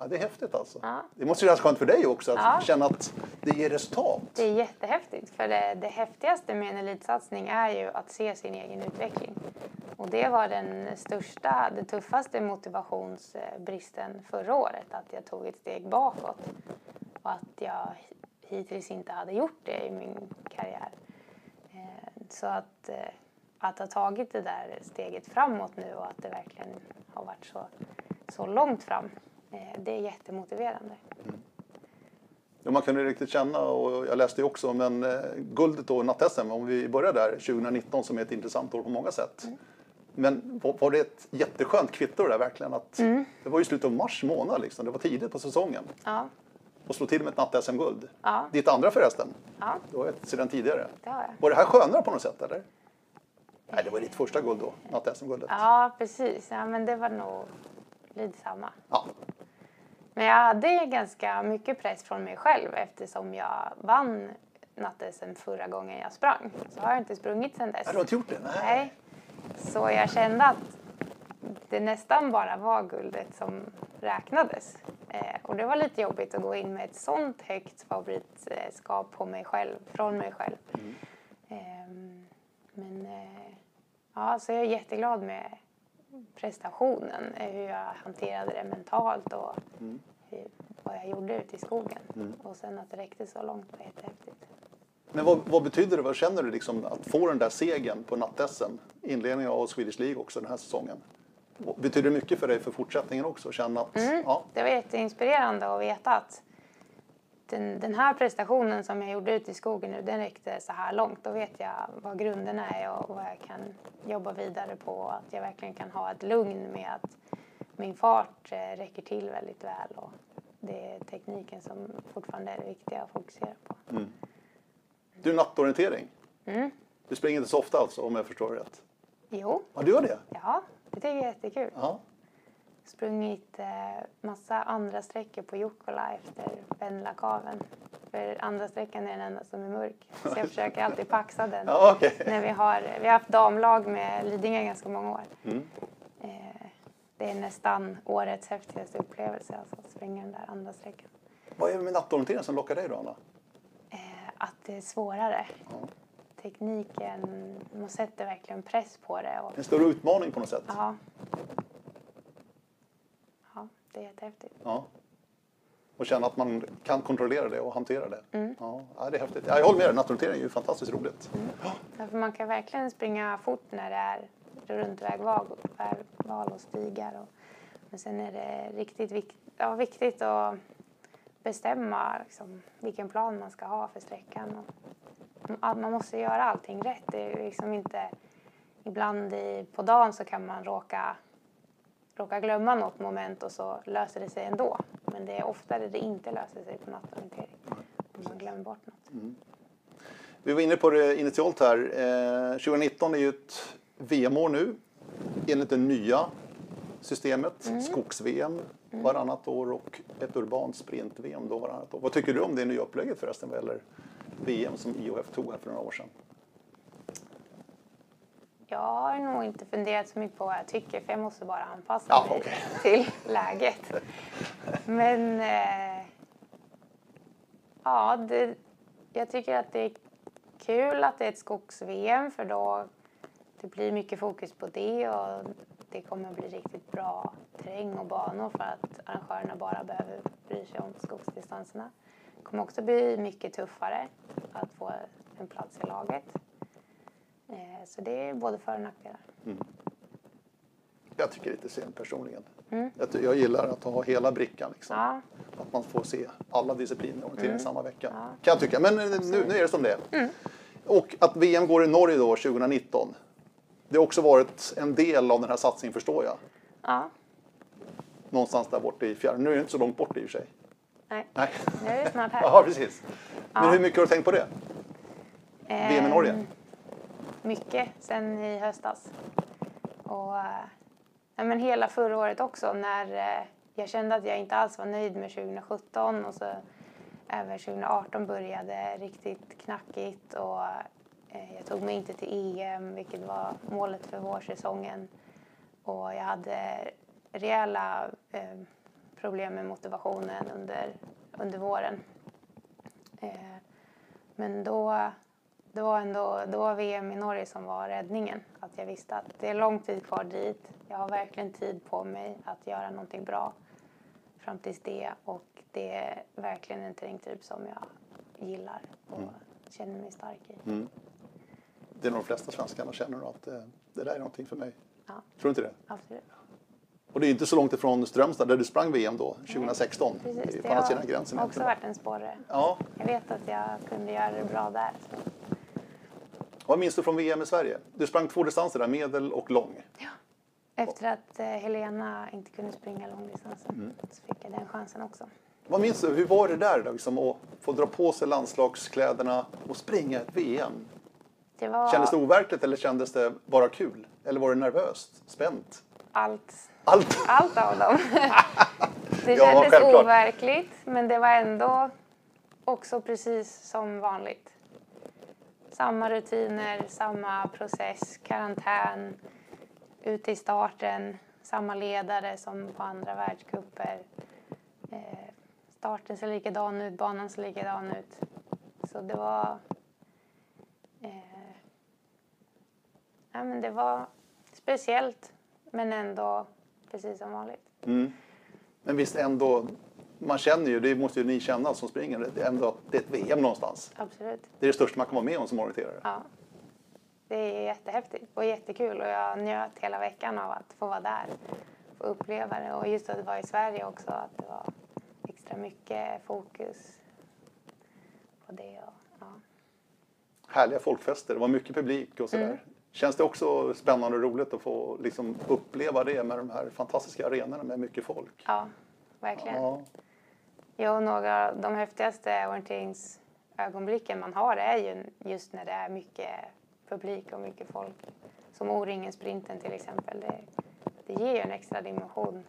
Ja, det är häftigt alltså. Ja. Det måste ju kännas skönt för dig också att Ja. känna att det ger resultat. Det är jättehäftigt. För det, det häftigaste med en elitsatsning är ju att se sin egen utveckling. Och det var den största, den tuffaste motivationsbristen förra året. Att jag tog ett steg bakåt. Och att jag hittills inte hade gjort det i min karriär. Eh, Så att, eh, att ha tagit det där steget framåt nu och att det verkligen har varit så, så långt fram. Eh, Det är jättemotiverande. Ja, man kunde riktigt känna, och jag läste ju också om en, eh, guldet och natt-SM, om vi börjar där 2019 som är ett intressant år på många sätt. Men var, var det ett jätteskönt kvitto det där verkligen? Att Det var ju slutet av mars månad liksom, det var tidigt på säsongen. Ja, Och slå till med ett natt-SM-guld. Ja. Ditt andra förresten, ja det var ett sedan tidigare. det har jag. Var det här skönare på något sätt eller? Nej, det var ditt första guld då, natt-SM-guldet. Ja, precis. Ja, men det var nog lite samma. Ja. Men jag hade ganska mycket press från mig själv eftersom jag vann natt-SM förra gången jag sprang. Så har jag inte sprungit sedan dess. Nej, du har inte gjort det? Nej. Nej. Så jag kände att det nästan bara var guldet som räknades. Eh, och det var lite jobbigt att gå in med ett sånt högt favoritskap på mig själv, från mig själv. Ehm, men eh, ja, så jag är jätteglad med prestationen, eh, hur jag hanterade det mentalt och hur, vad jag gjorde ute i skogen. Och sen att det räckte så långt var jättehäftigt. Men vad, vad betyder det, vad känner du liksom att få den där segern på natt-SM? Inledningen av Swedish League också den här säsongen. Betyder det mycket för dig för fortsättningen också? Känna att, ja, Det var jätteinspirerande att veta att den, den här prestationen som jag gjorde ute i skogen nu, den räckte så här långt. Då vet jag vad grunderna är och vad jag kan jobba vidare på. Att jag verkligen kan ha ett lugn med att min fart eh, räcker till väldigt väl. Och det är tekniken som fortfarande är det viktiga att fokusera på. Du, nattorientering. Mm. Du springer inte så ofta alltså, om jag förstår rätt? Jo, Ja, du gör det? ja, det tycker jag är jättekul. Ja. Sprungit eh, massa andra sträckor på Jukkola efter Vendlakaven. För andra sträckan är den enda som är mörk. Så jag försöker alltid paxa den. Ja, okej. När vi, har, vi har haft damlag med Lidingö ganska många år. Mm. Eh, det är nästan årets häftigaste upplevelse alltså, att springa den där andra sträckan. Vad är det med nattorientering som lockar dig då, Anna? Eh, att det är svårare. Ja. Tekniken, man sätter verkligen press på det. Och, En större utmaning på något sätt? ja. Det är jättehäftigt. Ja. Och känna att man kan kontrollera det och hantera det. Mm. Ja, det är häftigt. Ja, jag håller med dig, nattorientering är ju fantastiskt roligt. Ja. Därför man kan verkligen springa fort när det är runtvägval vägval och stigar. Och, men sen är det riktigt vikt, ja, viktigt att bestämma liksom, vilken plan man ska ha för sträckan. Och, man måste göra allting rätt. Det är liksom inte, ibland i, på dagen så kan man råka, råka glömma något moment och så löser det sig ändå. Men det är oftare det inte löser sig på nattorientering. Om man glömmer bort något. Vi var inne på det initialt här. Eh, 2019 är ju ett VM-år nu enligt det nya systemet. Mm. Skogs-VM varannat år och ett urbant sprint-VM då varannat år. Vad tycker du om det nya upplägget förresten vad gäller VM som IOF tog här för några år sedan? Jag har nog inte funderat så mycket på vad jag tycker för jag måste bara anpassa Ja, mig okej. till läget. Men eh, ja, det, jag tycker att det är kul att det är ett skogs-VM för då det blir mycket fokus på det och det kommer bli riktigt bra terräng och banor för att arrangörerna bara behöver bry sig om skogsdistanserna. Det kommer också bli mycket tuffare att få en plats i laget. Eh, Så det är både för och nackdelar. Jag tycker lite synd personligen. Mm. Jag, jag gillar att ha hela brickan. Liksom. Ja, Att man får se alla discipliner och Mm. samma vecka. Kan jag tycka. Men eh, nu, nu är det som det är. Mm. Och att VM går i Norge då 2019. Det har också varit en del av den här satsningen förstår jag. ja, Någonstans där borta i fjärran. Nu är det inte så långt bort i och för sig. nej. Nej. Nu är det snart här. Ja, precis. Men Ja. hur mycket har du tänkt på det? VM i Norge? Mycket sen i höstas. Och eh, ja, men hela förra året också när eh, jag kände att jag inte alls var nöjd med 2017 och så även 2018 började riktigt knackigt och eh, jag tog mig inte till EM vilket var målet för vårsäsongen. Och jag hade rejäla problem med motivationen under, under våren. Men då, det var ändå det var VM i Norge som var räddningen. Att jag visste att det är lång tid kvar dit. Jag har verkligen tid på mig att göra någonting bra fram tills det. Och det är verkligen en terrängtyp som jag gillar och känner mig stark i. Det är nog de flesta svenskarna känner att eh, det där är någonting för mig. Ja, Tror du inte det? absolut. Och det är inte så långt ifrån Strömstad där du sprang VM då, 2016. det är Precis, det på andra har gränsen. också varit en sporre. Ja. Jag vet att jag kunde göra det bra där. Så. Vad minns du från VM i Sverige? Du sprang två distanser där, medel och lång. Efter att eh, Helena inte kunde springa långdistansen så fick jag den chansen också. Vad minns du? Hur var det där då, liksom, att få dra på sig landslagskläderna och springa ett VM? Det var Kändes det overkligt eller kändes det bara kul? Eller var det nervöst? Spänt? allt, Allt? allt av dem. det Ja, kändes självklart. overkligt men det var ändå också precis som vanligt. Samma rutiner, samma process, karantän, ute i starten, samma ledare som på andra världscuper. Eh, starten ser likadan ut, banan ser likadan ut. Så det var... Eh, ja, men det var speciellt, men ändå precis som vanligt. Mm. Men visst ändå, man känner ju, det måste ju ni känna som springer, det är ändå det är ett VM någonstans. Absolut. Det är det största man kan vara med om som orienterare. Ja. Det är jättehäftigt och jättekul och jag njöt hela veckan av att få vara där. Få uppleva det och just att det var i Sverige också att det var extra mycket fokus på det. Och, ja. Härliga folkfester, det var mycket publik och sådär. Mm. Känns det också spännande och roligt att få liksom, uppleva det med de här fantastiska arenorna med mycket folk? ja, verkligen. Ja. Jo, några av de häftigaste orienteringsögonblicken man har är ju just när det är mycket publik och mycket folk. Som O-ringen-sprinten till exempel. Det, det ger ju en extra dimension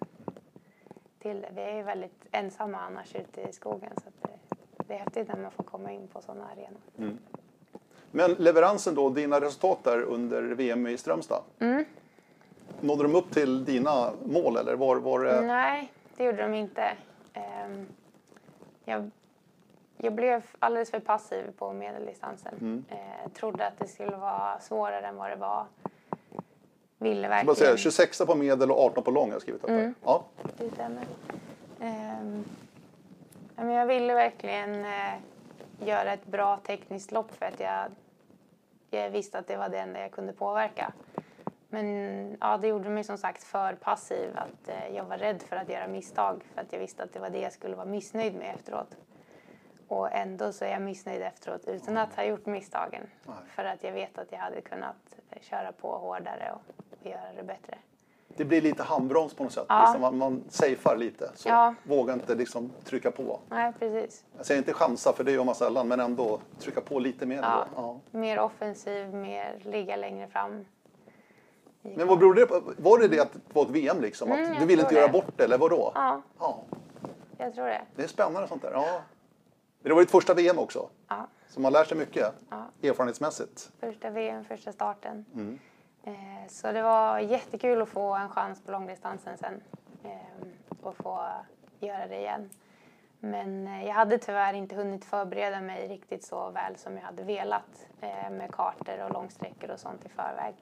till det. Vi är ju väldigt ensamma annars ute i skogen så det, det är häftigt när man får komma in på sådana arenor. Men leveransen då, dina resultat där under VM i Strömstad. Mm. Nådde de upp till dina mål eller var, var det... Nej, det gjorde de inte. Ehm, jag, jag blev alldeles för passiv på medeldistansen. Eh, trodde att det skulle vara svårare än vad det var. Ville bara säga, verkligen... 26 på medel och 18 på lång har jag skrivit upp. Mm. Ja. Det stämmer. Ja, men jag ville verkligen eh, göra ett bra tekniskt lopp för att jag, jag visste att det var det enda jag kunde påverka. Men ja, det gjorde mig som sagt för passiv. Att eh, jag var rädd för att göra misstag för att jag visste att det var det jag skulle vara missnöjd med efteråt. Och ändå så är jag missnöjd efteråt utan att ha gjort misstagen. Nej. För att jag vet att jag hade kunnat köra på hårdare och, och göra det bättre. Det blir lite handbroms på något sätt. Ja. Liksom man, man safear lite. Så Ja. vågar inte liksom trycka på. Nej, precis. Jag säger inte chansa för det gör man sällan men ändå trycka på lite mer. Ja. Mer offensiv, mer ligga längre fram. Men vad berodde det på? Var det det att det var ett VM liksom? Att Mm, du ville inte göra det. bort det eller vadå? Ja, Ja. jag tror det. Det är spännande sånt där. Ja. Det var ditt första VM också. Ja, Så man lär sig mycket ja. erfarenhetsmässigt. Första VM, första starten. Mm. Eh, så det var jättekul att få en chans på långdistansen sen. Eh, och få göra det igen. Men eh, jag hade tyvärr inte hunnit förbereda mig riktigt så väl som jag hade velat eh, med kartor och långsträckor och sånt i förväg.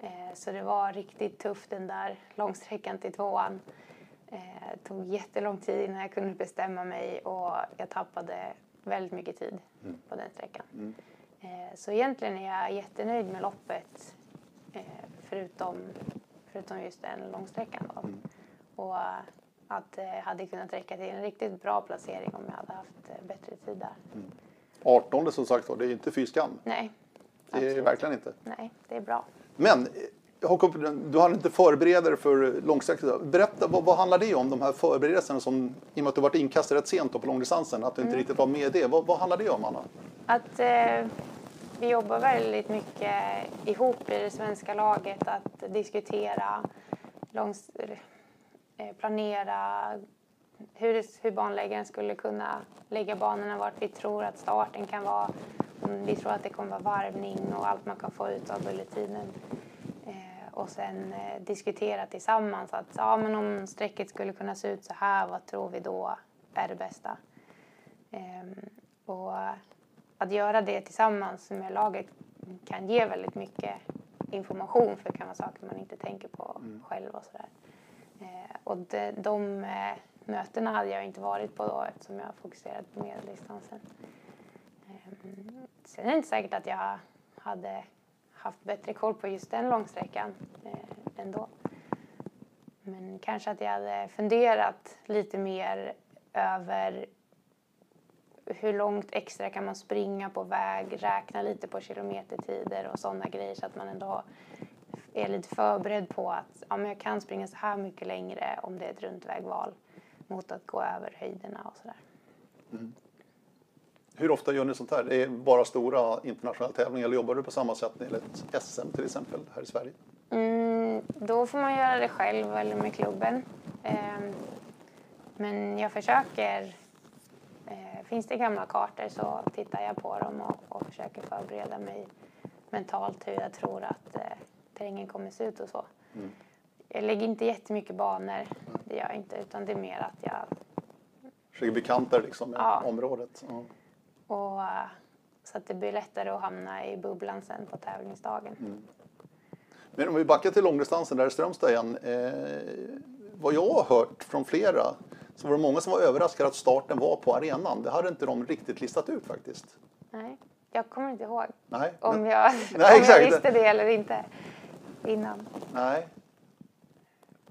Eh, så det var riktigt tufft den där långsträckan till tvåan. Eh, det tog jättelång tid innan jag kunde bestämma mig och jag tappade väldigt mycket tid på den sträckan. Eh, så egentligen är jag jättenöjd med loppet eh, förutom, förutom just den långsträckan. Då. Och eh, att det hade kunnat räcka till en riktigt bra placering om jag hade haft eh, bättre tid där. 18 som sagt var, det är inte fy skam. Nej, Det är absolut. verkligen inte. Nej, det är bra. Men eh, Jakob, du hann inte förbereda dig för långsträckor. Berätta, vad, vad handlar det om, de här förberedelserna som, i och med att du varit inkastad rätt sent på långdistansen, att du inte riktigt var med i det. Vad, vad handlar det om, Anna? Att eh, vi jobbar väldigt mycket ihop i det svenska laget att diskutera, långs, eh, planera hur, hur banläggaren skulle kunna lägga banorna, vart vi tror att starten kan vara. Vi tror att det kommer vara varvning och allt man kan få ut av bulletinen. Eh, och sen eh, diskutera tillsammans att ja, men om strecket skulle kunna se ut så här, vad tror vi då är det bästa? Ehm, och att göra det tillsammans med laget kan ge väldigt mycket information för det kan vara saker man inte tänker på själv och sådär. Eh, och de, de eh, mötena hade jag inte varit på då eftersom jag fokuserat på medeldistansen. Ehm, sen är det inte säkert att jag hade haft bättre koll på just den långsträckan eh, ändå. Men kanske att jag hade funderat lite mer över hur långt extra kan man springa på väg, räkna lite på kilometertider och sådana grejer så att man ändå är lite förberedd på att ja, men jag kan springa så här mycket längre om det är ett runt vägval mot att gå över höjderna och sådär. Hur ofta gör ni sånt här? Det är bara stora internationella tävlingar eller jobbar du på samma sätt när det ett SM till exempel här i Sverige? Mm, då får man göra det själv eller med klubben. Ehm, men jag försöker, eh, finns det gamla kartor så tittar jag på dem och, och försöker förbereda mig mentalt hur jag tror att eh, terrängen kommer se ut och så. Jag lägger inte jättemycket banor, det gör jag inte, utan det är mer att jag Försöker bekanta liksom med Ja. området. Ja. och, eh, så att det blir lättare att hamna i bubblan sen på tävlingsdagen. Men om vi backar till långdistansen där i Strömstad igen. Eh, vad jag har hört från flera så var det många som var överraskade att starten var på arenan. Det hade inte de riktigt listat ut faktiskt. Nej, jag kommer inte ihåg Nej, om, men- jag, Nej, om jag visste det eller inte innan. nej.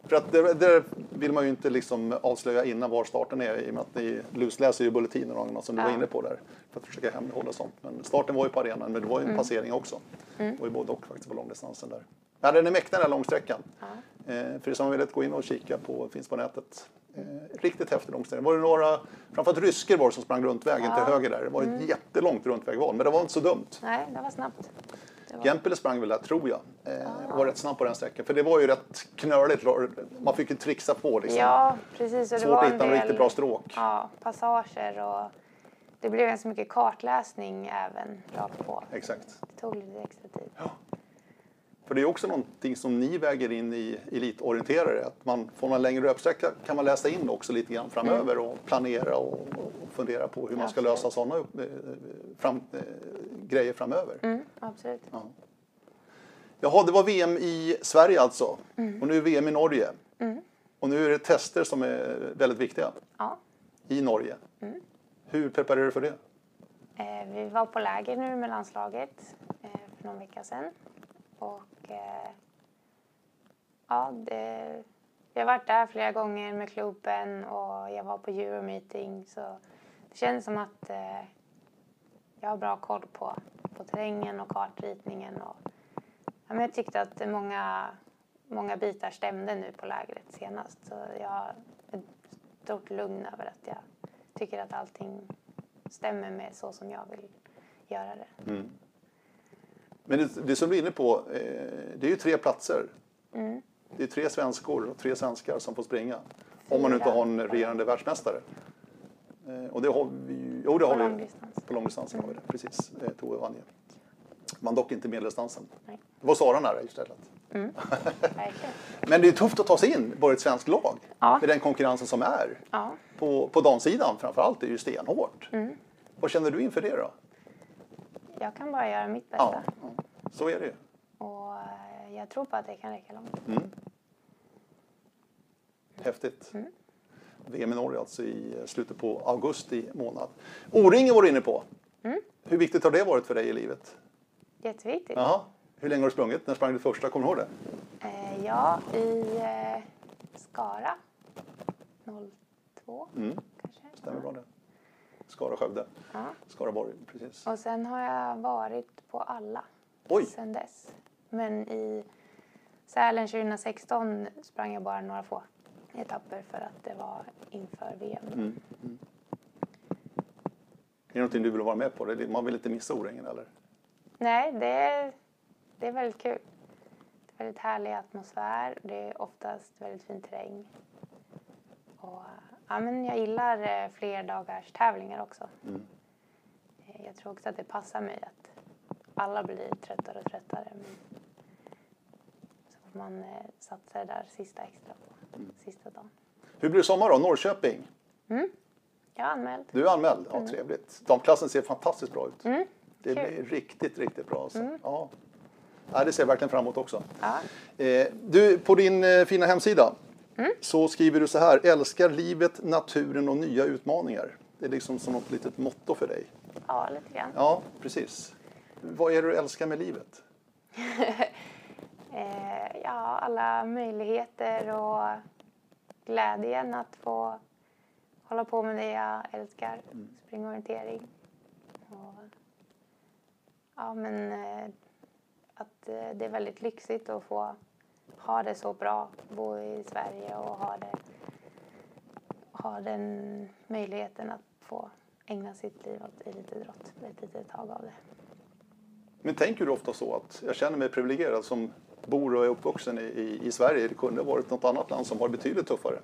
För att det, det, vill man ju inte liksom avslöja innan var starten är i och med att ni lusläser ju bulletiner och annat som du Ja. var inne på där. För att försöka hemlighålla sånt. Men starten var ju på arenan men det var ju en Mm. passering också. Det var ju både och faktiskt på långdistansen där. Ja, den är mäktig den här långsträckan. Ja. Eh, för er som vill gå in och kika på, finns på nätet. Eh, riktigt häftig långsträcka. Var det några, framförallt rysker var det som sprang runt vägen Ja. Mm. till höger där. Det var ett jättelångt runtvägval men det var inte så dumt. Nej, det var snabbt. Gempele sprang väl där, tror jag. Eh, och var rätt snabb på den sträckan. För det var ju rätt knöligt. Man fick ju trixa på liksom. Ja, precis. Och det Svårt var att hitta en del riktigt bra stråk. ja, passager och det blev ganska mycket kartläsning även rakt på. Exakt. Det tog lite extra tid. För det är också någonting som ni väger in i elitorienterare. Att man, får man längre löpsträcka kan man läsa in också lite grann framöver och planera och, och fundera på hur man ska lösa sådana eh, fram, eh, grejer framöver. Mm, absolut. Ja. Jaha, det var VM i Sverige alltså. Och nu är VM i Norge. Och nu är det tester som är väldigt viktiga Ja. i Norge. Hur preparerar du för det? Eh, vi var på läger nu med landslaget eh, för någon vecka sedan. Och eh, ja, det, jag har varit där flera gånger med klubben och jag var på Euromeeting så det känns som att eh, jag har bra koll på, på terrängen och kartritningen. Och, ja, men jag tyckte att många, många bitar stämde nu på lägret senast så jag har ett stort lugn över att jag tycker att allting stämmer med så som jag vill göra det. Mm. Men det, det som du är inne på, eh, det är ju tre platser. Mm. Det är tre svenskor och tre svenskar som får springa. Om man inte har en regerande världsmästare. Eh, och det har vi jo det har På vi. långdistans. På långdistansen har vi det, precis. Eh, Tove vann ju. Men dock inte medeldistansen. Nej. Det var Sara nära istället. Verkligen. Men det är tufft att ta sig in på ett svenskt lag. Ja. Med den konkurrensen som är. Ja. På, på damsidan framförallt är det ju stenhårt. Mm. Vad känner du inför det då? Jag kan bara göra mitt bästa. ja, så är det ju. Och eh, jag tror på att det kan räcka långt. Häftigt. Mm. VM i Norge alltså i slutet på augusti månad. O-ringen var du inne på. Mm. Hur viktigt har det varit för dig i livet? Jätteviktigt. Jaha. Hur länge har du sprungit? När sprang du första? Kommer du ihåg det? Eh, ja, i eh, Skara. 02 Mm. kanske. Stämmer bra det. Skara, Skövde. Ja. Skaraborg, precis. Och sen har jag varit på alla Oj! sen dess. Men i Sälen 2016 sprang jag bara några få etapper för att det var inför VM. Mm. Är det någonting du vill vara med på? Man vill inte missa O-ringen eller? Nej, det är, det är väldigt kul. Det är väldigt härlig atmosfär. Det är oftast väldigt fin terräng. Och, ja, men jag gillar eh, fler dagars tävlingar också. Mm. Eh, Jag tror också att det passar mig att alla blir tröttare och tröttare. Men så får man eh, satsa det där sista extra på Mm. sista dagen. Hur blir det sommar då? Norrköping? Jag är anmäld. Du är anmäld? Ja, trevligt. Damklassen ser fantastiskt bra ut. Mm, Det kul. blir riktigt, riktigt bra. Alltså. Ja. Ja, det ser jag verkligen fram emot också. Ja. Eh, du, på din eh, fina hemsida Mm. så skriver du så här. Älskar livet, naturen och nya utmaningar. Det är liksom som något litet motto för dig. ja, lite grann. Ja, precis. Vad är det du älskar med livet? Eh, ja, alla möjligheter och glädjen att få hålla på med det jag älskar. Springorientering. Och, ja, men eh, att eh, det är väldigt lyxigt att få ha det så bra, bo i Sverige och ha, det, ha den möjligheten att få ägna sitt liv åt elitidrott ett litet tag av det. Men tänker du ofta så att jag känner mig privilegierad som bor och är uppvuxen i, i, i Sverige. Det kunde ha varit något annat land som var betydligt tuffare.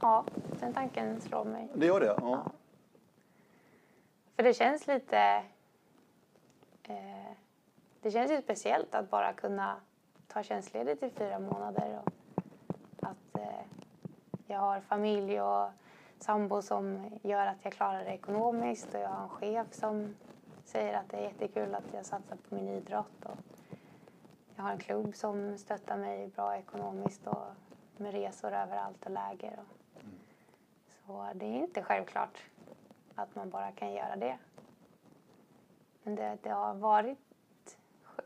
Ja, den tanken slår mig. Det gör det? Ja. För det känns lite... Eh, det känns ju speciellt att bara kunna ta tjänstledigt i fyra månader. Och att eh, jag har familj och sambo som gör att jag klarar det ekonomiskt. Och jag har en chef som säger att det är jättekul att jag satsar på min idrott. Och jag har en klubb som stöttar mig bra ekonomiskt och med resor överallt och läger. Och, Så det är inte självklart att man bara kan göra det. Men det, det har varit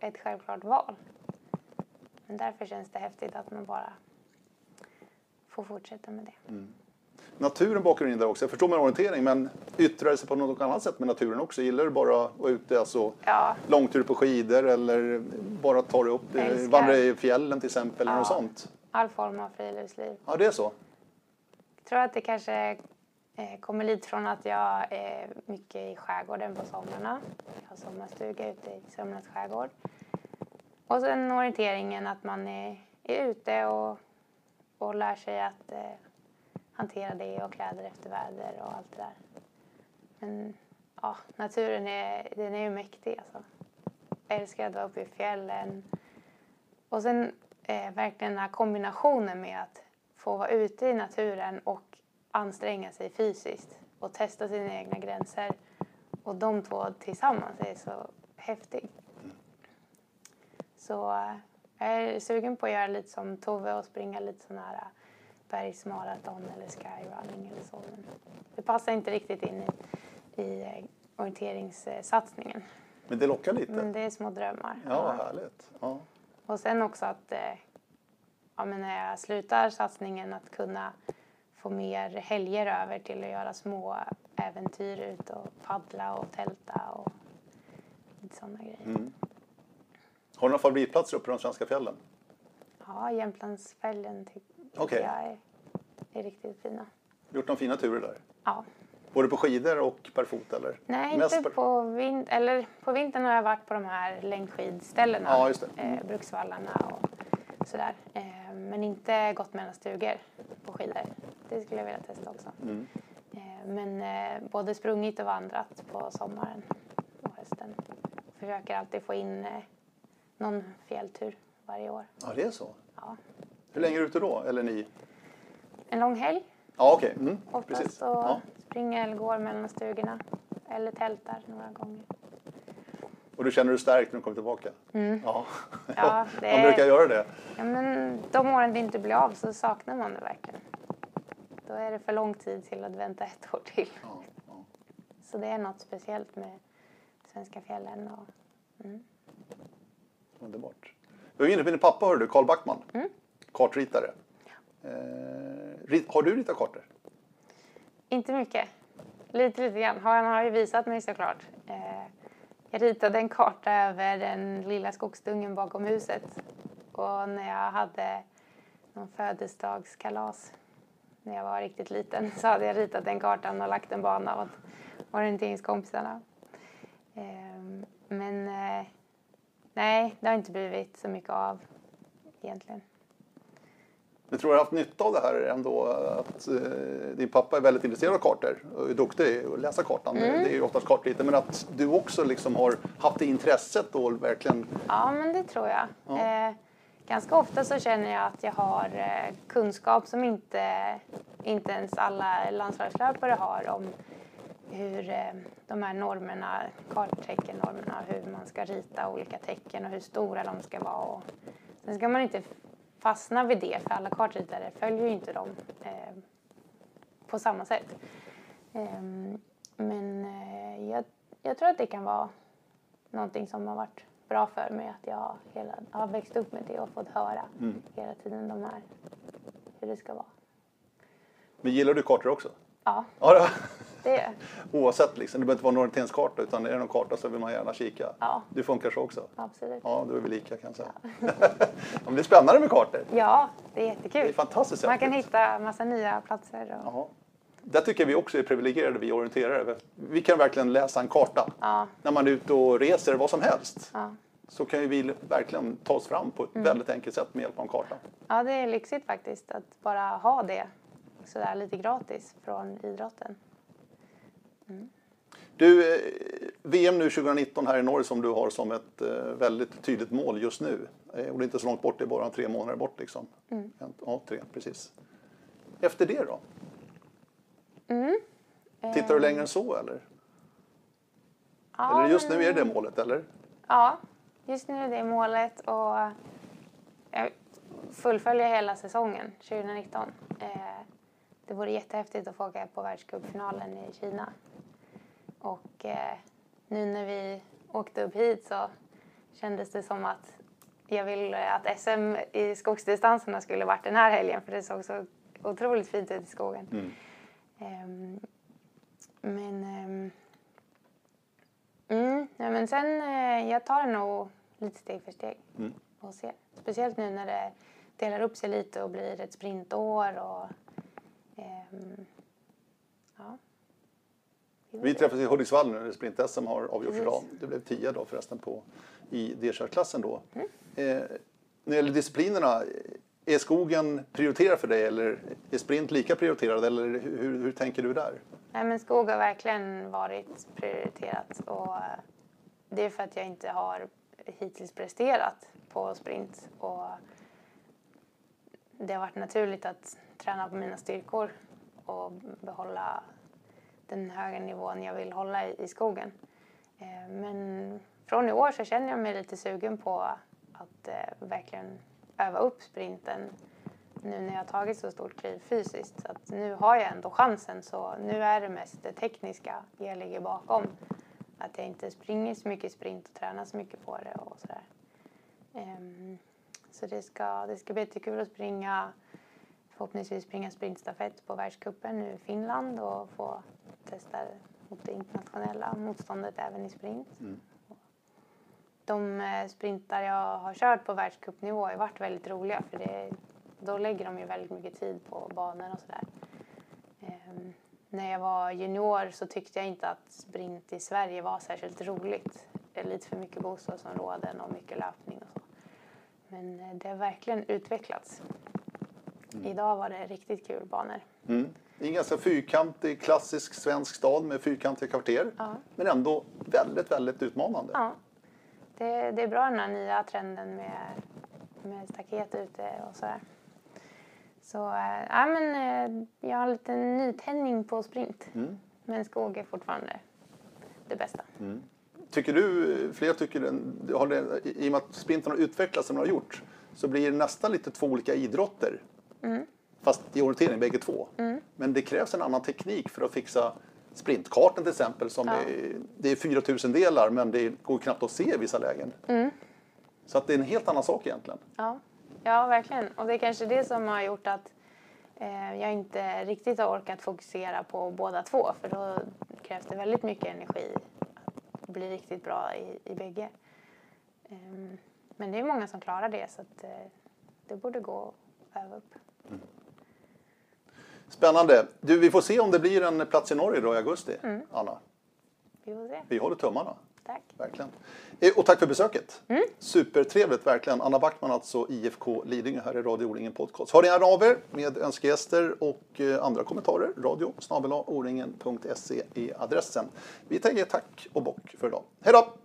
ett självklart val. Därför känns det häftigt att man bara få fortsätta med det. Naturen bakar in där också. Jag förstår med orientering, men yttrar det sig på något annat sätt med naturen också? Gillar du bara att vara ute, alltså Ja, långtur på skidor eller bara ta dig upp, eh, vandra i fjällen till exempel eller något Ja. sånt? all form av friluftsliv. Ja, det är så. Jag tror att det kanske eh, kommer lite från att jag är mycket i skärgården på somrarna. Jag har sommarstuga ute i Sörmlands skärgård. Och sen orienteringen att man är, är ute och, och lär sig att eh, hantera det och kläder efter väder och allt det där. Men ja, naturen är, den är ju mäktig alltså. Jag älskar att vara uppe i fjällen. Och sen eh, verkligen den här kombinationen med att få vara ute i naturen och anstränga sig fysiskt och testa sina egna gränser. Och de två tillsammans är så häftigt. Så eh, jag är sugen på att göra lite som Tove och springa lite sån här eh, bergsmaraton eller skyrunning eller så. Men det passar inte riktigt in i, i eh, orienteringssatsningen. Men det lockar lite. Men det är små drömmar. Ja, härligt. Ja. Och sen också att ja, men när jag slutar satsningen att kunna få mer helger över till att göra små äventyr ut och paddla och tälta och lite sådana grejer. Mm. Har du några favoritplatser uppe i de svenska fjällen? Ja, Jämtlandsfällen ty- tycker Okej. jag är, är riktigt fina. Gjort några fina turer där? Ja. Både på skidor och per fot eller? Nej, Mest inte på, vin- eller på vintern har jag varit på de här längdskidställena. Ja, just det. Eh, Bruksvallarna och sådär. Eh, men inte gått mellan stugor på skidor. Det skulle jag vilja testa också. Mm. Eh, men eh, både sprungit och vandrat på sommaren och hösten. Försöker alltid få in eh, någon fjälltur varje år. Ja, det är så. Ja. Hur länge är du ute då? Eller ni? En lång helg Ja, okej. Mm, oftast precis. och Ja. springer eller går mellan stugorna. Eller tältar några gånger. Och du känner dig stärkt när du kommer tillbaka? Mm. Ja, Ja, det man brukar göra det. Ja, men de åren det inte blir av så saknar man det verkligen. Då är det för lång tid till att vänta ett år till. Ja, ja. Så det är något speciellt med svenska fjällen. Och, mm. Underbart. Vi var inne på din pappa, hör du, Carl Backman. Mm. Kartritare. Eh, har du ritat kartor? Inte mycket. Lite, lite grann. Han har ju visat mig såklart. Eh, jag ritade en karta över den lilla skogsdungen bakom huset. Och när jag hade någon födelsedagskalas när jag var riktigt liten så hade jag ritat den kartan och lagt en bana åt orienteringskompisarna. Eh, men eh, nej, det har inte blivit så mycket av egentligen. Jag tror du har haft nytta av det här ändå, att eh, din pappa är väldigt intresserad av kartor och är duktig att läsa kartan. Mm. Det är ju oftast kartritare, men att du också liksom har haft det intresset och verkligen... Ja, men det tror jag. Ja. Eh, ganska ofta så känner jag att jag har eh, kunskap som inte, inte ens alla landslagslöpare har om hur eh, de här normerna, kartteckennormerna, hur man ska rita olika tecken och hur stora de ska vara. Och sen ska man inte fastna vid det, för alla kartritare följer ju inte dem eh, på samma sätt. Ehm, men eh, jag, jag tror att det kan vara någonting som har varit bra för mig att jag hela, har växt upp med det och fått höra Mm. hela tiden de här, hur det ska vara. Men gillar du kartor också? Ja, Ja, det- det, oavsett liksom. Det behöver inte vara en orienteringskarta utan är det någon karta så vill man gärna kika. Ja. Det funkar så också? absolut. Ja, då är vi lika kan jag säga. ja, det är spännande med kartor. Ja, det är Det är jättekul. fantastiskt Man kan hitta massa nya platser. Och, Ja. Där tycker vi också är privilegierade, vi orienterare. Vi kan verkligen läsa en karta. ja, När man är ute och reser, vad som helst, ja. så kan ju vi verkligen ta oss fram på ett Mm. väldigt enkelt sätt med hjälp av en karta. ja, det är lyxigt faktiskt att bara ha det sådär lite gratis från idrotten. Du, eh, VM nu 2019 här i Norge som du har som ett eh, väldigt tydligt mål just nu. Eh, och det är inte så långt bort, det är bara tre månader bort liksom. Mm. Ja, tre, precis. Efter det då? Mm. Tittar du längre än så eller? Ja, eller just nu är det målet eller? Ja, just nu är det målet och jag fullföljer hela säsongen 2019. Eh, det vore jättehäftigt att få åka på världscupfinalen i Kina. Och eh, nu när vi åkte upp hit så kändes det som att jag ville att SM i skogsdistanserna skulle varit den här helgen för det såg så otroligt fint ut i skogen. Mm. Um, men, um, mm, ja, men sen, uh, jag tar det nog lite steg för steg mm. och ser. Speciellt nu när det delar upp sig lite och blir ett sprintår och um, ja. Vi träffades i Hudiksvall nu när sprint-SM har avgjorts idag. Det blev tio då förresten på, i D-körklassen då. Mm. Eh, när det gäller disciplinerna, är skogen prioriterad för dig eller är sprint lika prioriterad eller hur, hur tänker du där? Nej, men skog har verkligen varit prioriterat och det är för att jag inte har hittills presterat på sprint och det har varit naturligt att träna på mina styrkor och behålla den höga nivån jag vill hålla i, skogen. Eh, men från i år så känner jag mig lite sugen på att eh, verkligen öva upp sprinten nu när jag tagit så stort kliv fysiskt. Att nu har jag ändå chansen så nu är det mest det tekniska jag ligger bakom. Att jag inte springer så mycket sprint och tränar så mycket på det och sådär. Um, så det ska, det ska bli jättekul att springa, förhoppningsvis springa sprintstafett på världscupen nu i Finland och få testa mot det internationella motståndet även i sprint. Mm de eh, sprintar jag har kört på världscupnivå har varit väldigt roliga för det, då lägger de ju väldigt mycket tid på banorna och sådär. Um, när jag var junior så tyckte jag inte att sprint i Sverige var särskilt roligt. Det är lite för mycket bostadsområden och mycket löpning och så. Men eh, det har verkligen utvecklats. Mm. Idag var det riktigt kul banor. Mm. Det är en ganska fyrkantig, klassisk svensk stad med fyrkantiga kvarter. Ja. Men ändå väldigt, väldigt utmanande. Ja det, det är bra den här nya trenden med, med staket ute och sådär. Så äh, ja, men, äh, jag har lite nytändning på sprint. Mm. Men skog är fortfarande det bästa. Mm. Tycker du, fler tycker har det, i och med att sprinten har utvecklats som den har gjort, så blir det nästan lite två olika idrotter. Mm. Fast i orientering bägge två. Mm. Men det krävs en annan teknik för att fixa sprintkartan till exempel. Som ja. är, det är 4000 delar men det går knappt att se i vissa lägen. Mm. Så att det är en helt annan sak egentligen. Ja, ja verkligen. Och det är kanske det som har gjort att eh, jag inte riktigt har orkat fokusera på båda två. För då krävs det väldigt mycket energi att bli riktigt bra i, i bägge. Um, men det är många som klarar det så att, eh, det borde gå att öva upp. Mm. Spännande. Du, vi får se om det blir en plats i Norge då i augusti, mm. Anna. Vi får se. Vi håller tummarna. Tack. Verkligen. Eh, och tack för besöket. Mm. Supertrevligt verkligen. Anna Backman alltså, IFK Lidingö här i Radio O-ringen Podcast. Ni gärna av er med önskegäster och eh, andra kommentarer. Radio o-ringen.se är adressen. Vi säger tack och bock för idag. Hej då!